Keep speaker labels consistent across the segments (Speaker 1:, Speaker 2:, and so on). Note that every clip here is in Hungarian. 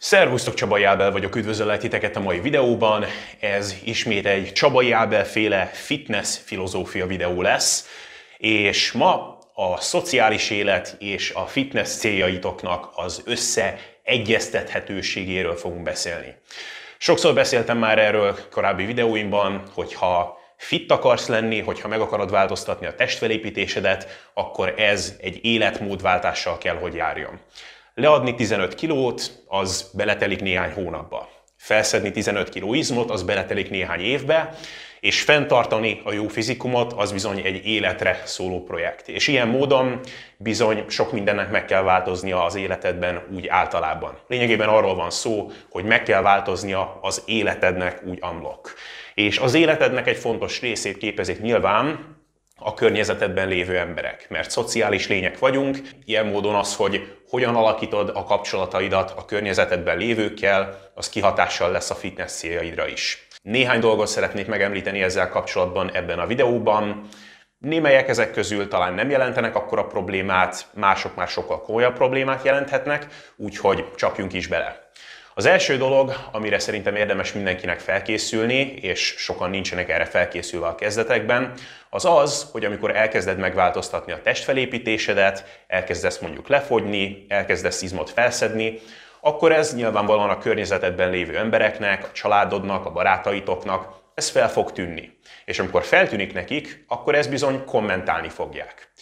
Speaker 1: Szervusztok, Csabai Ábel vagyok, üdvözöllek titeket a mai videóban. Ez ismét egy Csabai Ábel féle fitness filozófia videó lesz, és ma a szociális élet és a fitness céljaitoknak az összeegyeztethetőségéről fogunk beszélni. Sokszor beszéltem már erről korábbi videóimban, hogyha fit akarsz lenni, hogyha meg akarod változtatni a testfelépítésedet, akkor ez egy életmódváltással kell, hogy járjon. Leadni 15 kilót, az beletelik néhány hónapba. Felszedni 15 kiló izmot, az beletelik néhány évbe, és fenntartani a jó fizikumot, az bizony egy életre szóló projekt. És ilyen módon bizony sok mindennek meg kell változnia az életedben úgy általában. Lényegében arról van szó, hogy meg kell változnia az életednek úgy unlock. És az életednek egy fontos részét képezik nyilván a környezetedben lévő emberek, mert szociális lények vagyunk, ilyen módon az, hogy hogyan alakítod a kapcsolataidat a környezetedben lévőkkel, az kihatással lesz a fitness céljaidra is. Néhány dolgot szeretnék megemlíteni ezzel kapcsolatban ebben a videóban. Némelyek ezek közül talán nem jelentenek akkora problémát, mások már sokkal komolyabb problémát jelenthetnek, úgyhogy csapjunk is bele. Az első dolog, amire szerintem érdemes mindenkinek felkészülni, és sokan nincsenek erre felkészülve a kezdetekben, az az, hogy amikor elkezded megváltoztatni a testfelépítésedet, elkezdesz mondjuk lefogyni, elkezdesz izmot felszedni, akkor ez nyilvánvalóan a környezetedben lévő embereknek, a családodnak, a barátaitoknak, ez fel fog tűnni. És amikor feltűnik nekik, akkor ez bizony kommentálni fogják.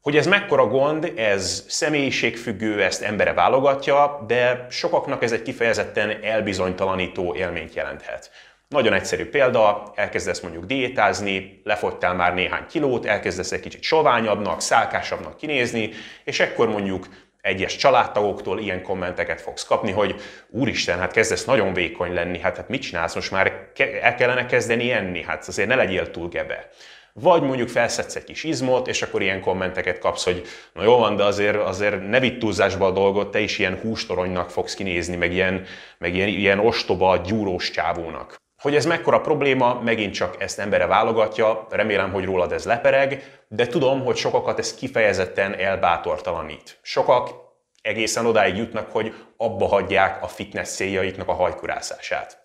Speaker 1: Hogy ez mekkora gond, ez személyiségfüggő, ezt embere válogatja, de sokaknak ez egy kifejezetten elbizonytalanító élményt jelenthet. Nagyon egyszerű példa, elkezdesz mondjuk diétázni, lefogytál már néhány kilót, elkezdesz egy kicsit soványabbnak, szálkásabbnak kinézni, és ekkor mondjuk egyes családtagoktól ilyen kommenteket fogsz kapni, hogy úristen, hát kezdesz nagyon vékony lenni, hát, hát mit csinálsz, most már el kellene kezdeni enni, hát azért ne legyél túl gebe. Vagy mondjuk felszedsz egy kis izmot, és akkor ilyen kommenteket kapsz, hogy na jó van, de azért, azért ne vitt túlzásba a dolgot, te is ilyen hústoronynak fogsz kinézni, meg ilyen, meg ilyen, ilyen ostoba, gyúrós csávónak. Hogy ez mekkora probléma, megint csak ezt embere válogatja, remélem, hogy rólad ez lepereg, de tudom, hogy sokakat ez kifejezetten elbátortalanít. Sokak egészen odáig jutnak, hogy abba hagyják a fitness céljaiknak a hajkurászását.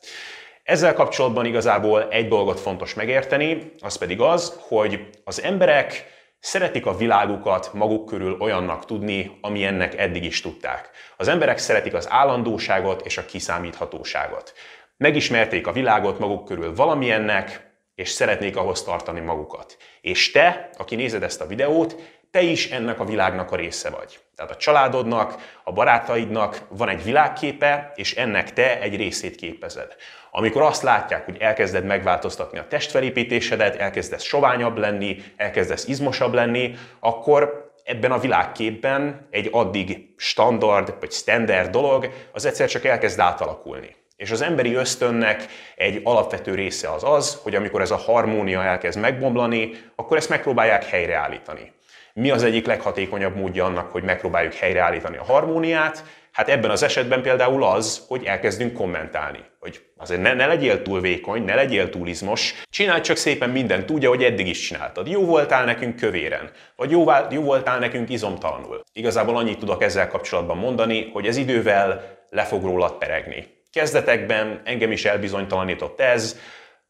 Speaker 1: Ezzel kapcsolatban igazából egy dolgot fontos megérteni, az pedig az, hogy az emberek szeretik a világukat maguk körül olyannak tudni, amilyennek eddig is tudták. Az emberek szeretik az állandóságot és a kiszámíthatóságot. Megismerték a világot maguk körül valamilyennek, és szeretnék ahhoz tartani magukat. És te, aki nézed ezt a videót, te is ennek a világnak a része vagy. Tehát a családodnak, a barátaidnak van egy világképe, és ennek te egy részét képezed. Amikor azt látják, hogy elkezded megváltoztatni a testfelépítésedet, elkezdesz soványabb lenni, elkezdesz izmosabb lenni, akkor ebben a világképben egy addig standard vagy standard dolog, az egyszer csak elkezd átalakulni. És az emberi ösztönnek egy alapvető része az az, hogy amikor ez a harmónia elkezd megbomlani, akkor ezt megpróbálják helyreállítani. Mi az egyik leghatékonyabb módja annak, hogy megpróbáljuk helyreállítani a harmóniát? Hát ebben az esetben például az, hogy elkezdünk kommentálni. Hogy azért ne, ne legyél túl vékony, ne legyél túl izmos, csinálj csak szépen mindent úgy, ahogy eddig is csináltad. Jó voltál nekünk kövéren, vagy jó, jó voltál nekünk izomtalanul. Igazából annyit tudok ezzel kapcsolatban mondani, hogy ez idővel le fog rólad peregni. Kezdetekben engem is elbizonytalanított ez,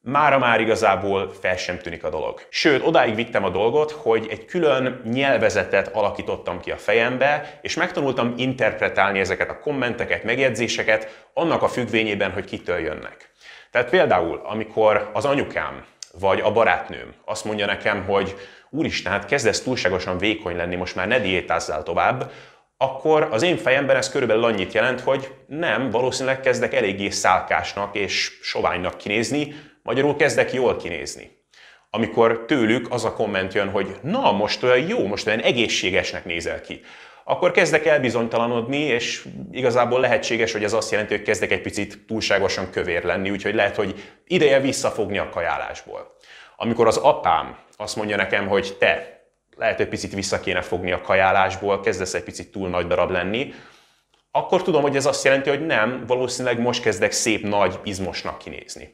Speaker 1: mára már igazából fel sem tűnik a dolog. Sőt, odáig vittem a dolgot, hogy egy külön nyelvezetet alakítottam ki a fejembe, és megtanultam interpretálni ezeket a kommenteket, megjegyzéseket annak a függvényében, hogy kitől jönnek. Tehát például, amikor az anyukám vagy a barátnőm azt mondja nekem, hogy úristen, hát kezdesz túlságosan vékony lenni, most már ne diétázzál tovább, akkor az én fejemben ez körülbelül annyit jelent, hogy nem, valószínűleg kezdek eléggé szálkásnak és soványnak kinézni, magyarul kezdek jól kinézni. Amikor tőlük az a komment jön, hogy na, most olyan jó, most olyan egészségesnek nézel ki, akkor kezdek elbizonytalanodni, és igazából lehetséges, hogy ez azt jelenti, hogy kezdek egy picit túlságosan kövér lenni, úgyhogy lehet, hogy ideje visszafogni a kajálásból. Amikor az apám azt mondja nekem, hogy te, lehet, hogy picit vissza kéne fogni a kajálásból, kezdesz egy picit túl nagy darab lenni, akkor tudom, hogy ez azt jelenti, hogy nem, valószínűleg most kezdek szép nagy izmosnak kinézni.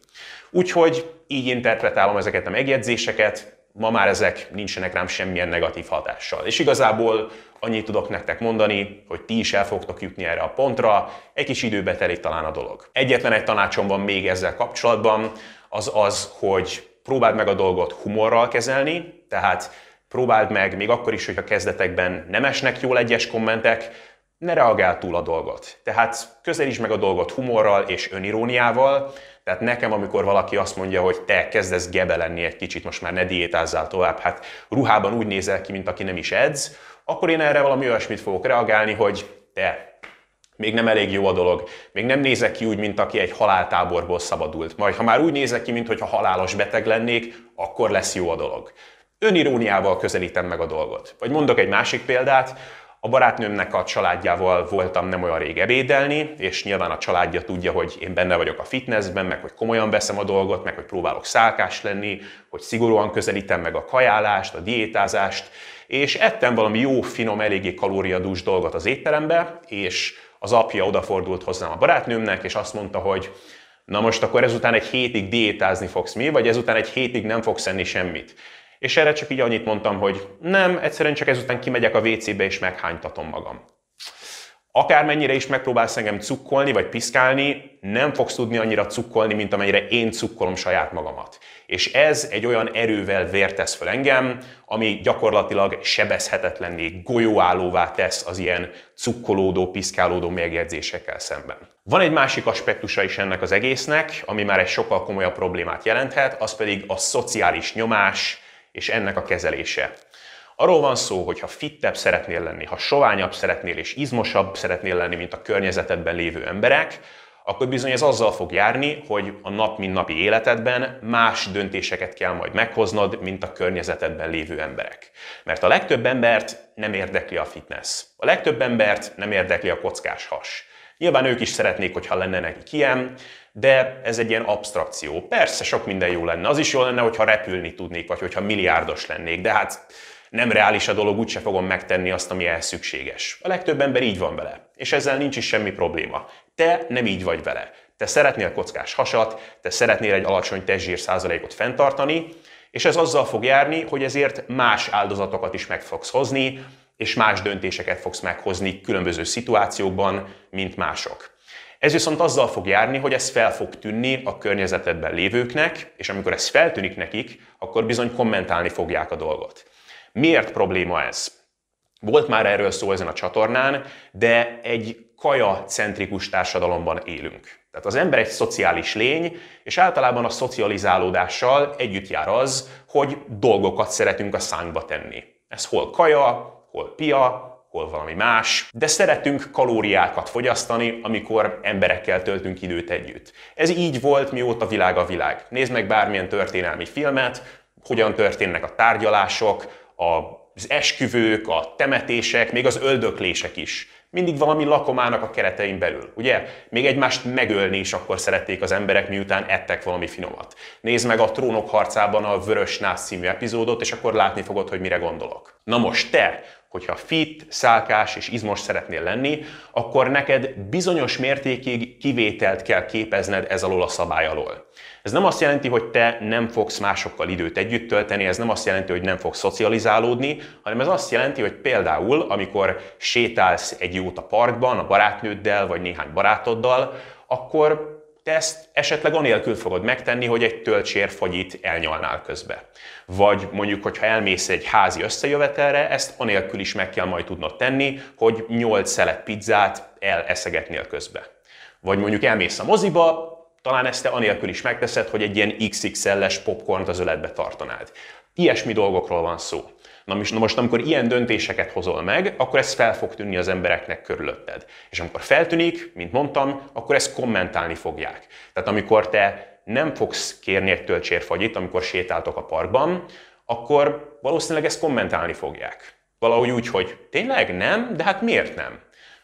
Speaker 1: Úgyhogy így interpretálom ezeket a megjegyzéseket, ma már ezek nincsenek rám semmilyen negatív hatással. És igazából annyit tudok nektek mondani, hogy ti is el fogtok jutni erre a pontra, egy kis időbe telik talán a dolog. Egyetlen egy tanácsom van még ezzel kapcsolatban, az az, hogy próbáld meg a dolgot humorral kezelni, tehát próbáld meg, még akkor is, hogyha kezdetekben nem esnek jól egyes kommentek, ne reagál túl a dolgot. Tehát közelíts meg a dolgot humorral és öniróniával, tehát nekem, amikor valaki azt mondja, hogy te kezdesz gebe lenni egy kicsit, most már ne diétázzál tovább, hát ruhában úgy nézel ki, mint aki nem is edz, akkor én erre valami olyasmit fogok reagálni, hogy te, még nem elég jó a dolog, még nem nézek ki úgy, mint aki egy haláltáborból szabadult. Majd ha már úgy nézek ki, mintha halálos beteg lennék, akkor lesz jó a dolog. Öniróniával közelítem meg a dolgot. Vagy mondok egy másik példát, a barátnőmnek a családjával voltam nem olyan rég ebédelni, és nyilván a családja tudja, hogy én benne vagyok a fitnessben, meg hogy komolyan veszem a dolgot, meg hogy próbálok szálkás lenni, hogy szigorúan közelítem meg a kajálást, a diétázást, és ettem valami jó, finom, eléggé kalóriadús dolgot az étterembe, és az apja odafordult hozzám a barátnőmnek, és azt mondta, hogy na most akkor ezután egy hétig diétázni fogsz mi, vagy ezután egy hétig nem fogsz enni semmit. És erre csak így annyit mondtam, hogy nem, egyszerűen csak ezután kimegyek a WC-be és meghánytatom magam. Akármennyire is megpróbálsz engem cukkolni vagy piszkálni, nem fogsz tudni annyira cukkolni, mint amennyire én cukkolom saját magamat. És ez egy olyan erővel vértesz fel engem, ami gyakorlatilag sebezhetetlenné, golyóállóvá tesz az ilyen cukkolódó, piszkálódó megjegyzésekkel szemben. Van egy másik aspektusa is ennek az egésznek, ami már egy sokkal komolyabb problémát jelenthet, az pedig a szociális nyomás, és ennek a kezelése. Arról van szó, hogy ha fittebb szeretnél lenni, ha soványabb szeretnél és izmosabb szeretnél lenni, mint a környezetedben lévő emberek, akkor bizony ez azzal fog járni, hogy a nap mint napi életedben más döntéseket kell majd meghoznod, mint a környezetedben lévő emberek. Mert a legtöbb embert nem érdekli a fitness. A legtöbb embert nem érdekli a kockás has. Nyilván ők is szeretnék, hogyha lenne nekik ilyen, de ez egy ilyen abstrakció. Persze sok minden jó lenne. Az is jó lenne, hogyha repülni tudnék, vagy hogyha milliárdos lennék, de hát nem reális a dolog, úgyse fogom megtenni azt, ami ehhez szükséges. A legtöbb ember így van vele, és ezzel nincs is semmi probléma. Te nem így vagy vele. Te szeretnél kockás hasat, te szeretnél egy alacsony testzsír százalékot fenntartani, és ez azzal fog járni, hogy ezért más áldozatokat is meg fogsz hozni, és más döntéseket fogsz meghozni különböző szituációkban, mint mások. Ez viszont azzal fog járni, hogy ez fel fog tűnni a környezetedben lévőknek, és amikor ez feltűnik nekik, akkor bizony kommentálni fogják a dolgot. Miért probléma ez? Volt már erről szó ezen a csatornán, de egy kaja-centrikus társadalomban élünk. Tehát az ember egy szociális lény, és általában a szocializálódással együtt jár az, hogy dolgokat szeretünk a szánkba tenni. Ez hol kaja, hol pia, hol valami más, de szeretünk kalóriákat fogyasztani, amikor emberekkel töltünk időt együtt. Ez így volt, mióta világ a világ. Nézd meg bármilyen történelmi filmet, hogyan történnek a tárgyalások, az esküvők, a temetések, még az öldöklések is. Mindig valami lakomának a keretein belül. Ugye? Még egymást megölni is akkor szerették az emberek, miután ettek valami finomat. Nézd meg a Trónok harcában a Vörös Nász című epizódot, és akkor látni fogod, hogy mire gondolok. Na most te, hogyha fit, szálkás és izmos szeretnél lenni, akkor neked bizonyos mértékig kivételt kell képezned ez alól a szabály alól. Ez nem azt jelenti, hogy te nem fogsz másokkal időt együtt tölteni, ez nem azt jelenti, hogy nem fogsz szocializálódni, hanem ez azt jelenti, hogy például, amikor sétálsz egy jót a parkban, a barátnőddel vagy néhány barátoddal, akkor te ezt esetleg anélkül fogod megtenni, hogy egy töltsér fagyit elnyalnál közbe. Vagy mondjuk, hogyha elmész egy házi összejövetelre, ezt anélkül is meg kell majd tudnod tenni, hogy 8 szelet pizzát eleszegetnél közbe. Vagy mondjuk elmész a moziba, talán ezt te anélkül is megteszed, hogy egy ilyen XXL-es popcornt az öletbe tartanád. Ilyesmi dolgokról van szó. Na most, amikor ilyen döntéseket hozol meg, akkor ez fel fog tűnni az embereknek körülötted. És amikor feltűnik, mint mondtam, akkor ezt kommentálni fogják. Tehát amikor te nem fogsz kérni egy töltsérfagyit, amikor sétáltok a parkban, akkor valószínűleg ezt kommentálni fogják. Valahogy úgy, hogy tényleg nem, de hát miért nem?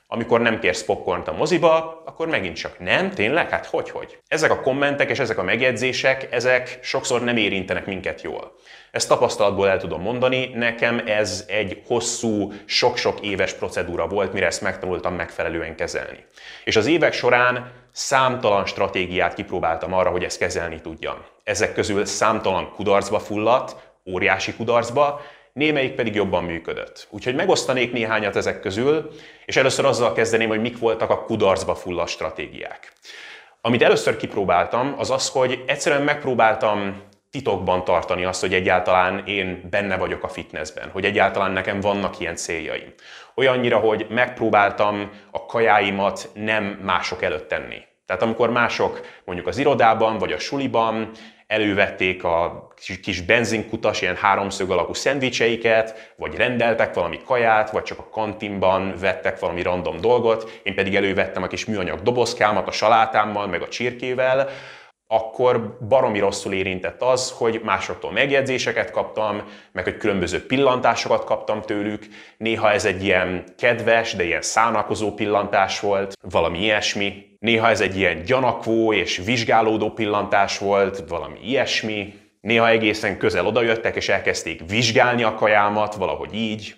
Speaker 1: Amikor nem kérsz popcornt a moziba, akkor megint csak nem, tényleg? Hát hogy, hogy? Ezek a kommentek és ezek a megjegyzések, ezek sokszor nem érintenek minket jól. Ezt tapasztalatból el tudom mondani, nekem ez egy hosszú, sok-sok éves procedúra volt, mire ezt megtanultam megfelelően kezelni. És az évek során számtalan stratégiát kipróbáltam arra, hogy ezt kezelni tudjam. Ezek közül számtalan kudarcba fulladt, óriási kudarcba, némelyik pedig jobban működött. Úgyhogy megosztanék néhányat ezek közül, és először azzal kezdeném, hogy mik voltak a kudarcba fulladt stratégiák. Amit először kipróbáltam, az az, hogy egyszerűen megpróbáltam titokban tartani azt, hogy egyáltalán én benne vagyok a fitnessben, hogy egyáltalán nekem vannak ilyen céljaim. Olyannyira, hogy megpróbáltam a kajáimat nem mások előtt tenni. Tehát amikor mások mondjuk az irodában vagy a suliban elővették a kis benzinkutas, ilyen háromszög alakú szendvicseiket, vagy rendeltek valami kaját, vagy csak a kantinban vettek valami random dolgot, én pedig elővettem a kis műanyag dobozkámat a salátámmal, meg a csirkével, akkor baromi rosszul érintett az, hogy másoktól megjegyzéseket kaptam, meg hogy különböző pillantásokat kaptam tőlük. Néha ez egy ilyen kedves, de ilyen szánakozó pillantás volt, valami ilyesmi. Néha ez egy ilyen gyanakvó és vizsgálódó pillantás volt, valami ilyesmi. Néha egészen közel odajöttek és elkezdték vizsgálni a kajámat, valahogy így.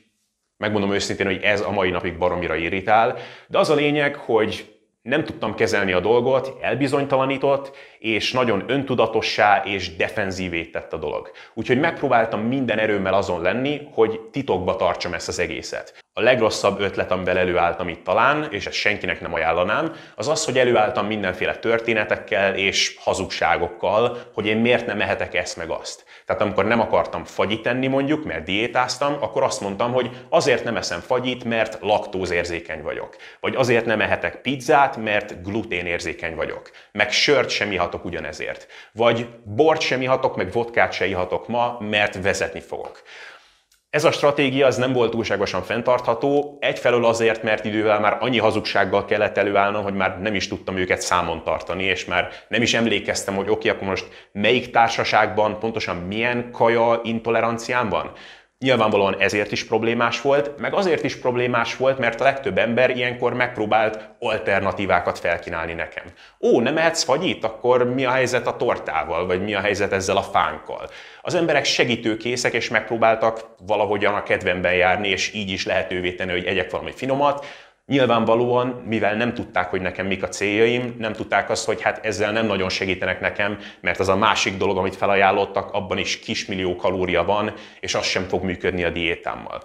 Speaker 1: Megmondom őszintén, hogy ez a mai napig baromira irritál, de az a lényeg, hogy nem tudtam kezelni a dolgot, elbizonytalanított, és nagyon öntudatossá és defenzívé tett a dolog. Úgyhogy megpróbáltam minden erőmmel azon lenni, hogy titokba tartsam ezt az egészet. A legrosszabb ötlet, amivel előálltam itt talán, és ezt senkinek nem ajánlanám, az az, hogy előálltam mindenféle történetekkel és hazugságokkal, hogy én miért nem mehetek ezt meg azt. Tehát amikor nem akartam fagyit enni mondjuk, mert diétáztam, akkor azt mondtam, hogy azért nem eszem fagyit, mert laktózérzékeny vagyok. Vagy azért nem ehetek pizzát, mert gluténérzékeny vagyok. Meg sört sem ihatok ugyanezért. Vagy bort sem ihatok, meg vodkát sem ihatok ma, mert vezetni fogok. Ez a stratégia az nem volt túlságosan fenntartható, egyfelől azért, mert idővel már annyi hazugsággal kellett előállnom, hogy már nem is tudtam őket számon tartani, és már nem is emlékeztem, hogy oké, okay, akkor most melyik társaságban pontosan milyen kaja intoleranciám van. Nyilvánvalóan ezért is problémás volt, meg azért is problémás volt, mert a legtöbb ember ilyenkor megpróbált alternatívákat felkínálni nekem. Ó, nem ehetsz fagyit? Akkor mi a helyzet a tortával, vagy mi a helyzet ezzel a fánkkal? Az emberek segítőkészek, és megpróbáltak valahogyan a kedvemben járni, és így is lehetővé tenni, hogy egyek valami finomat, Nyilvánvalóan, mivel nem tudták, hogy nekem mik a céljaim, nem tudták azt, hogy hát ezzel nem nagyon segítenek nekem, mert az a másik dolog, amit felajánlottak, abban is kismillió kalória van, és az sem fog működni a diétámmal.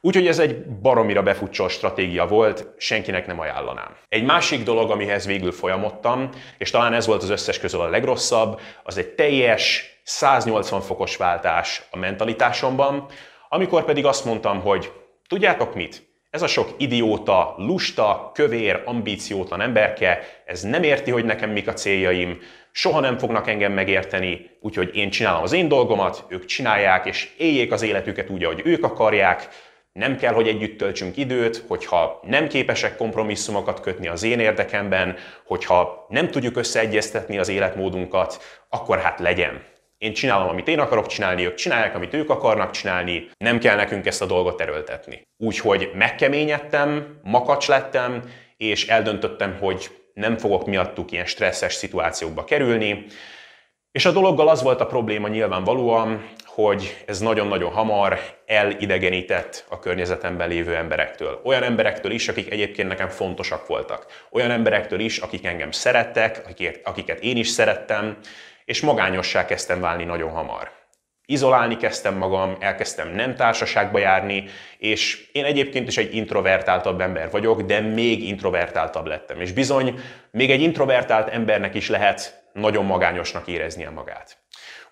Speaker 1: Úgyhogy ez egy baromira befutcsol stratégia volt, senkinek nem ajánlanám. Egy másik dolog, amihez végül folyamodtam, és talán ez volt az összes közül a legrosszabb, az egy teljes 180 fokos váltás a mentalitásomban, amikor pedig azt mondtam, hogy tudjátok mit? Ez a sok idióta, lusta, kövér, ambíciótlan emberke, ez nem érti, hogy nekem mik a céljaim, soha nem fognak engem megérteni, úgyhogy én csinálom az én dolgomat, ők csinálják, és éljék az életüket úgy, ahogy ők akarják, nem kell, hogy együtt töltsünk időt, hogyha nem képesek kompromisszumokat kötni az én érdekemben, hogyha nem tudjuk összeegyeztetni az életmódunkat, akkor hát legyen. Én csinálom, amit én akarok csinálni, ők csinálják, amit ők akarnak csinálni, nem kell nekünk ezt a dolgot erőltetni. Úgyhogy megkeményedtem, makacs lettem, és eldöntöttem, hogy nem fogok miattuk ilyen stresszes szituációkba kerülni. És a dologgal az volt a probléma nyilvánvalóan, hogy ez nagyon-nagyon hamar elidegenített a környezetemben lévő emberektől. Olyan emberektől is, akik egyébként nekem fontosak voltak. Olyan emberektől is, akik engem szerettek, akiket én is szerettem, és magányossá kezdtem válni nagyon hamar. Izolálni kezdtem magam, elkezdtem nem társaságba járni, és én egyébként is egy introvertáltabb ember vagyok, de még introvertáltabb lettem. És bizony, még egy introvertált embernek is lehet nagyon magányosnak éreznie magát.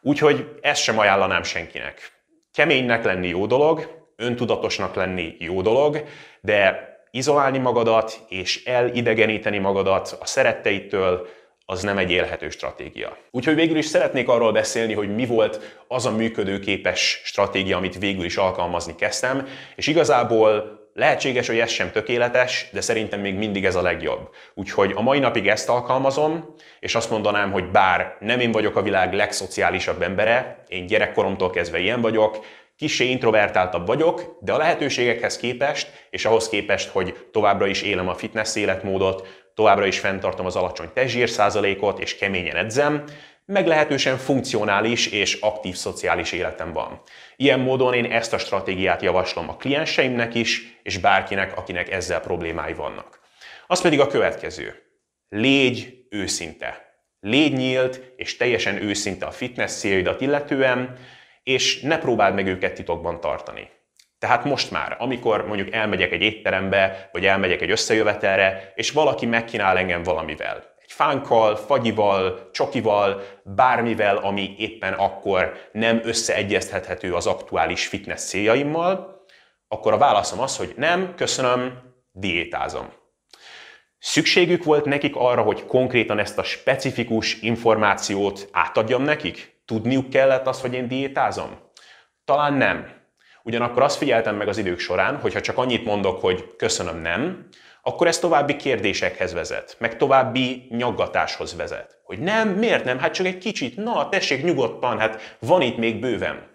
Speaker 1: Úgyhogy ezt sem ajánlanám senkinek. Keménynek lenni jó dolog, öntudatosnak lenni jó dolog, de izolálni magadat és elidegeníteni magadat a szeretteitől, az nem egy élhető stratégia. Úgyhogy végül is szeretnék arról beszélni, hogy mi volt az a működőképes stratégia, amit végül is alkalmazni kezdtem, és igazából lehetséges, hogy ez sem tökéletes, de szerintem még mindig ez a legjobb. Úgyhogy a mai napig ezt alkalmazom, és azt mondanám, hogy bár nem én vagyok a világ legszociálisabb embere, én gyerekkoromtól kezdve ilyen vagyok, Kissé introvertáltabb vagyok, de a lehetőségekhez képest, és ahhoz képest, hogy továbbra is élem a fitness életmódot, továbbra is fenntartom az alacsony testzsír százalékot, és keményen edzem, meglehetősen funkcionális és aktív szociális életem van. Ilyen módon én ezt a stratégiát javaslom a klienseimnek is, és bárkinek, akinek ezzel problémái vannak. Az pedig a következő. Légy őszinte. Légy nyílt és teljesen őszinte a fitness céljaidat illetően, és ne próbáld meg őket titokban tartani. Tehát most már, amikor mondjuk elmegyek egy étterembe, vagy elmegyek egy összejövetelre, és valaki megkínál engem valamivel. Egy fánkkal, fagyival, csokival, bármivel, ami éppen akkor nem összeegyeztethető az aktuális fitness céljaimmal, akkor a válaszom az, hogy nem, köszönöm, diétázom. Szükségük volt nekik arra, hogy konkrétan ezt a specifikus információt átadjam nekik? Tudniuk kellett az, hogy én diétázom? Talán nem. Ugyanakkor azt figyeltem meg az idők során, hogy ha csak annyit mondok, hogy köszönöm, nem, akkor ez további kérdésekhez vezet, meg további nyaggatáshoz vezet. Hogy nem, miért nem? Hát csak egy kicsit, na tessék nyugodtan, hát van itt még bőven.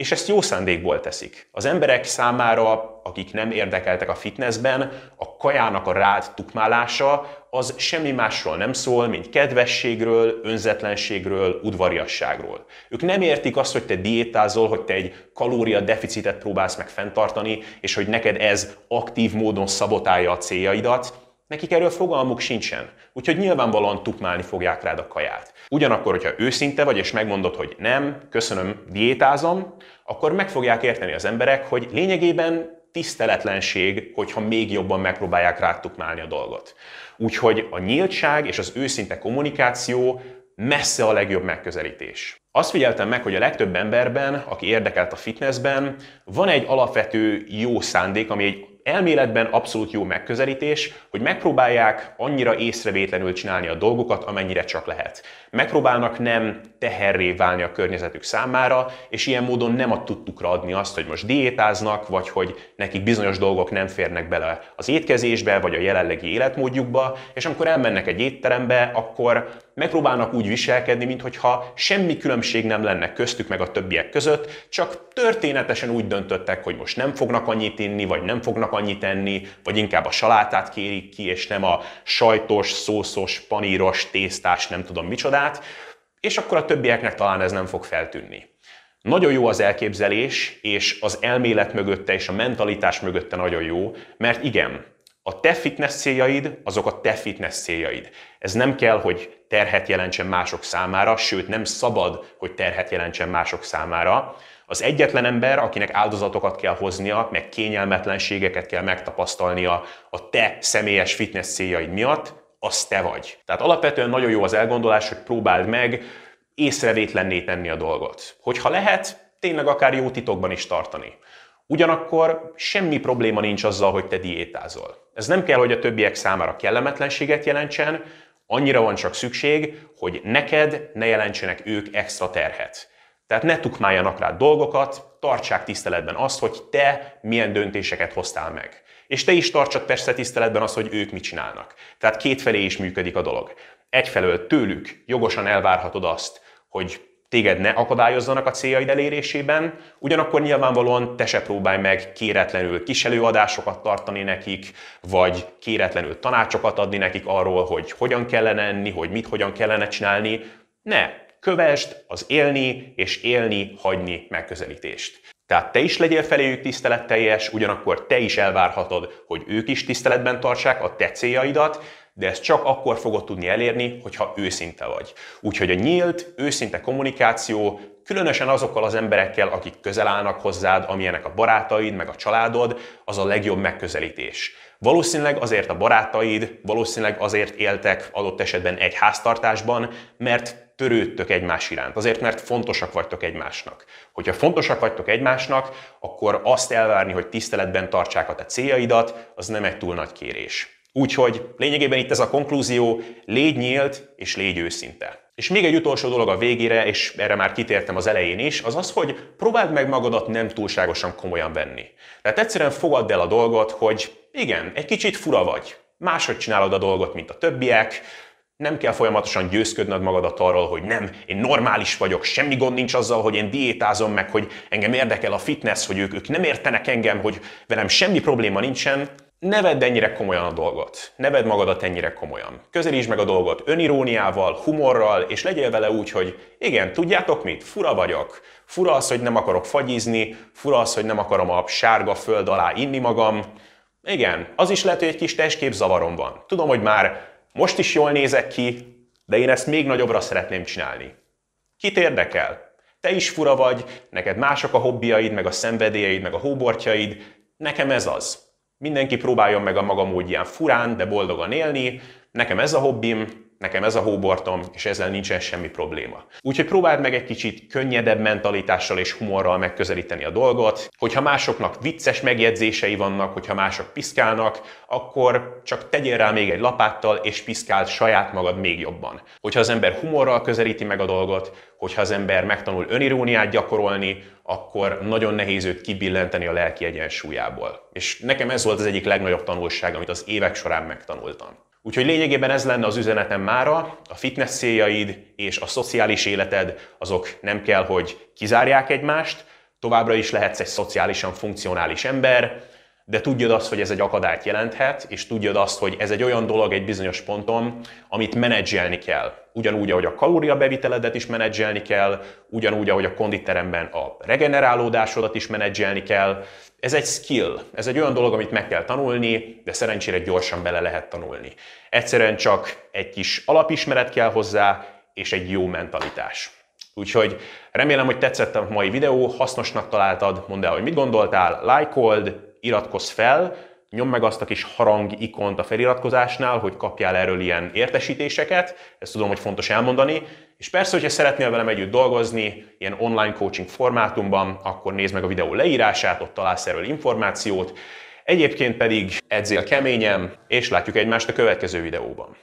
Speaker 1: És ezt jó szándékból teszik. Az emberek számára, akik nem érdekeltek a fitnessben, a kajának a rád tukmálása az semmi másról nem szól, mint kedvességről, önzetlenségről, udvariasságról. Ők nem értik azt, hogy te diétázol, hogy te egy kalóriadeficitet próbálsz meg fenntartani, és hogy neked ez aktív módon szabotálja a céljaidat, Nekik erről fogalmuk sincsen, úgyhogy nyilvánvalóan tukmálni fogják rád a kaját. Ugyanakkor, hogyha őszinte vagy, és megmondod, hogy nem, köszönöm, diétázom, akkor meg fogják érteni az emberek, hogy lényegében tiszteletlenség, hogyha még jobban megpróbálják rád tukmálni a dolgot. Úgyhogy a nyíltság és az őszinte kommunikáció messze a legjobb megközelítés. Azt figyeltem meg, hogy a legtöbb emberben, aki érdekelt a fitnessben, van egy alapvető jó szándék, ami egy elméletben abszolút jó megközelítés, hogy megpróbálják annyira észrevétlenül csinálni a dolgokat, amennyire csak lehet. Megpróbálnak nem teherré válni a környezetük számára, és ilyen módon nem a tudtukra adni azt, hogy most diétáznak, vagy hogy nekik bizonyos dolgok nem férnek bele az étkezésbe, vagy a jelenlegi életmódjukba, és amikor elmennek egy étterembe, akkor megpróbálnak úgy viselkedni, mintha semmi különbség nem lenne köztük meg a többiek között, csak történetesen úgy döntöttek, hogy most nem fognak annyit inni, vagy nem fognak annyit enni, vagy inkább a salátát kérik ki, és nem a sajtos, szószos, paníros, tésztás, nem tudom micsodát, és akkor a többieknek talán ez nem fog feltűnni. Nagyon jó az elképzelés, és az elmélet mögötte és a mentalitás mögötte nagyon jó, mert igen, a te fitness céljaid, azok a te fitness céljaid. Ez nem kell, hogy terhet jelentsen mások számára, sőt nem szabad, hogy terhet jelentsen mások számára. Az egyetlen ember, akinek áldozatokat kell hoznia, meg kényelmetlenségeket kell megtapasztalnia a te személyes fitness céljaid miatt, az te vagy. Tehát alapvetően nagyon jó az elgondolás, hogy próbáld meg észrevétlenné tenni a dolgot. Hogyha lehet, tényleg akár jó titokban is tartani. Ugyanakkor semmi probléma nincs azzal, hogy te diétázol. Ez nem kell, hogy a többiek számára kellemetlenséget jelentsen, annyira van csak szükség, hogy neked ne jelentsenek ők extra terhet. Tehát ne tukmáljanak rá dolgokat, tartsák tiszteletben azt, hogy te milyen döntéseket hoztál meg. És te is tartsad persze tiszteletben azt, hogy ők mit csinálnak. Tehát kétfelé is működik a dolog. Egyfelől tőlük jogosan elvárhatod azt, hogy téged ne akadályozzanak a céljaid elérésében, ugyanakkor nyilvánvalóan te se próbálj meg kéretlenül kiselőadásokat tartani nekik, vagy kéretlenül tanácsokat adni nekik arról, hogy hogyan kellene enni, hogy mit hogyan kellene csinálni. Ne, kövesd az élni és élni hagyni megközelítést. Tehát te is legyél feléjük tiszteletteljes, ugyanakkor te is elvárhatod, hogy ők is tiszteletben tartsák a te céljaidat, de ezt csak akkor fogod tudni elérni, hogyha őszinte vagy. Úgyhogy a nyílt, őszinte kommunikáció, különösen azokkal az emberekkel, akik közel állnak hozzád, amilyenek a barátaid, meg a családod, az a legjobb megközelítés. Valószínűleg azért a barátaid, valószínűleg azért éltek adott esetben egy háztartásban, mert törődtök egymás iránt, azért mert fontosak vagytok egymásnak. Hogyha fontosak vagytok egymásnak, akkor azt elvárni, hogy tiszteletben tartsák a te céljaidat, az nem egy túl nagy kérés. Úgyhogy lényegében itt ez a konklúzió, légy nyílt és légy őszinte. És még egy utolsó dolog a végére, és erre már kitértem az elején is, az az, hogy próbáld meg magadat nem túlságosan komolyan venni. Tehát egyszerűen fogadd el a dolgot, hogy igen, egy kicsit fura vagy, máshogy csinálod a dolgot, mint a többiek, nem kell folyamatosan győzködnöd magadat arról, hogy nem, én normális vagyok, semmi gond nincs azzal, hogy én diétázom meg, hogy engem érdekel a fitness, hogy ők, ők nem értenek engem, hogy velem semmi probléma nincsen ne vedd ennyire komolyan a dolgot. Ne vedd magadat ennyire komolyan. Közelítsd meg a dolgot öniróniával, humorral, és legyél vele úgy, hogy igen, tudjátok mit? Fura vagyok. Fura az, hogy nem akarok fagyizni, fura az, hogy nem akarom a sárga föld alá inni magam. Igen, az is lehet, hogy egy kis testkép zavarom van. Tudom, hogy már most is jól nézek ki, de én ezt még nagyobbra szeretném csinálni. Kit érdekel? Te is fura vagy, neked mások a hobbiaid, meg a szenvedélyeid, meg a hóbortjaid, nekem ez az. Mindenki próbáljon meg a maga módján furán, de boldogan élni, nekem ez a hobbim, nekem ez a hóbortom, és ezzel nincsen semmi probléma. Úgyhogy próbáld meg egy kicsit könnyedebb mentalitással és humorral megközelíteni a dolgot. Hogyha másoknak vicces megjegyzései vannak, hogyha mások piszkálnak, akkor csak tegyél rá még egy lapáttal, és piszkáld saját magad még jobban. Hogyha az ember humorral közelíti meg a dolgot, hogyha az ember megtanul öniróniát gyakorolni, akkor nagyon nehéz őt kibillenteni a lelki egyensúlyából. És nekem ez volt az egyik legnagyobb tanulság, amit az évek során megtanultam. Úgyhogy lényegében ez lenne az üzenetem mára, a fitness céljaid és a szociális életed azok nem kell, hogy kizárják egymást, továbbra is lehetsz egy szociálisan funkcionális ember, de tudjad azt, hogy ez egy akadályt jelenthet, és tudjad azt, hogy ez egy olyan dolog egy bizonyos ponton, amit menedzselni kell. Ugyanúgy, ahogy a kalóriabeviteledet is menedzselni kell, ugyanúgy, ahogy a konditeremben a regenerálódásodat is menedzselni kell. Ez egy skill, ez egy olyan dolog, amit meg kell tanulni, de szerencsére gyorsan bele lehet tanulni. Egyszerűen csak egy kis alapismeret kell hozzá, és egy jó mentalitás. Úgyhogy remélem, hogy tetszett a mai videó, hasznosnak találtad, mondd el, hogy mit gondoltál, lájkold, iratkozz fel, nyomd meg azt a kis harang ikont a feliratkozásnál, hogy kapjál erről ilyen értesítéseket, ezt tudom, hogy fontos elmondani, és persze, hogyha szeretnél velem együtt dolgozni, ilyen online coaching formátumban, akkor nézd meg a videó leírását, ott találsz erről információt, egyébként pedig edzél keményen, és látjuk egymást a következő videóban.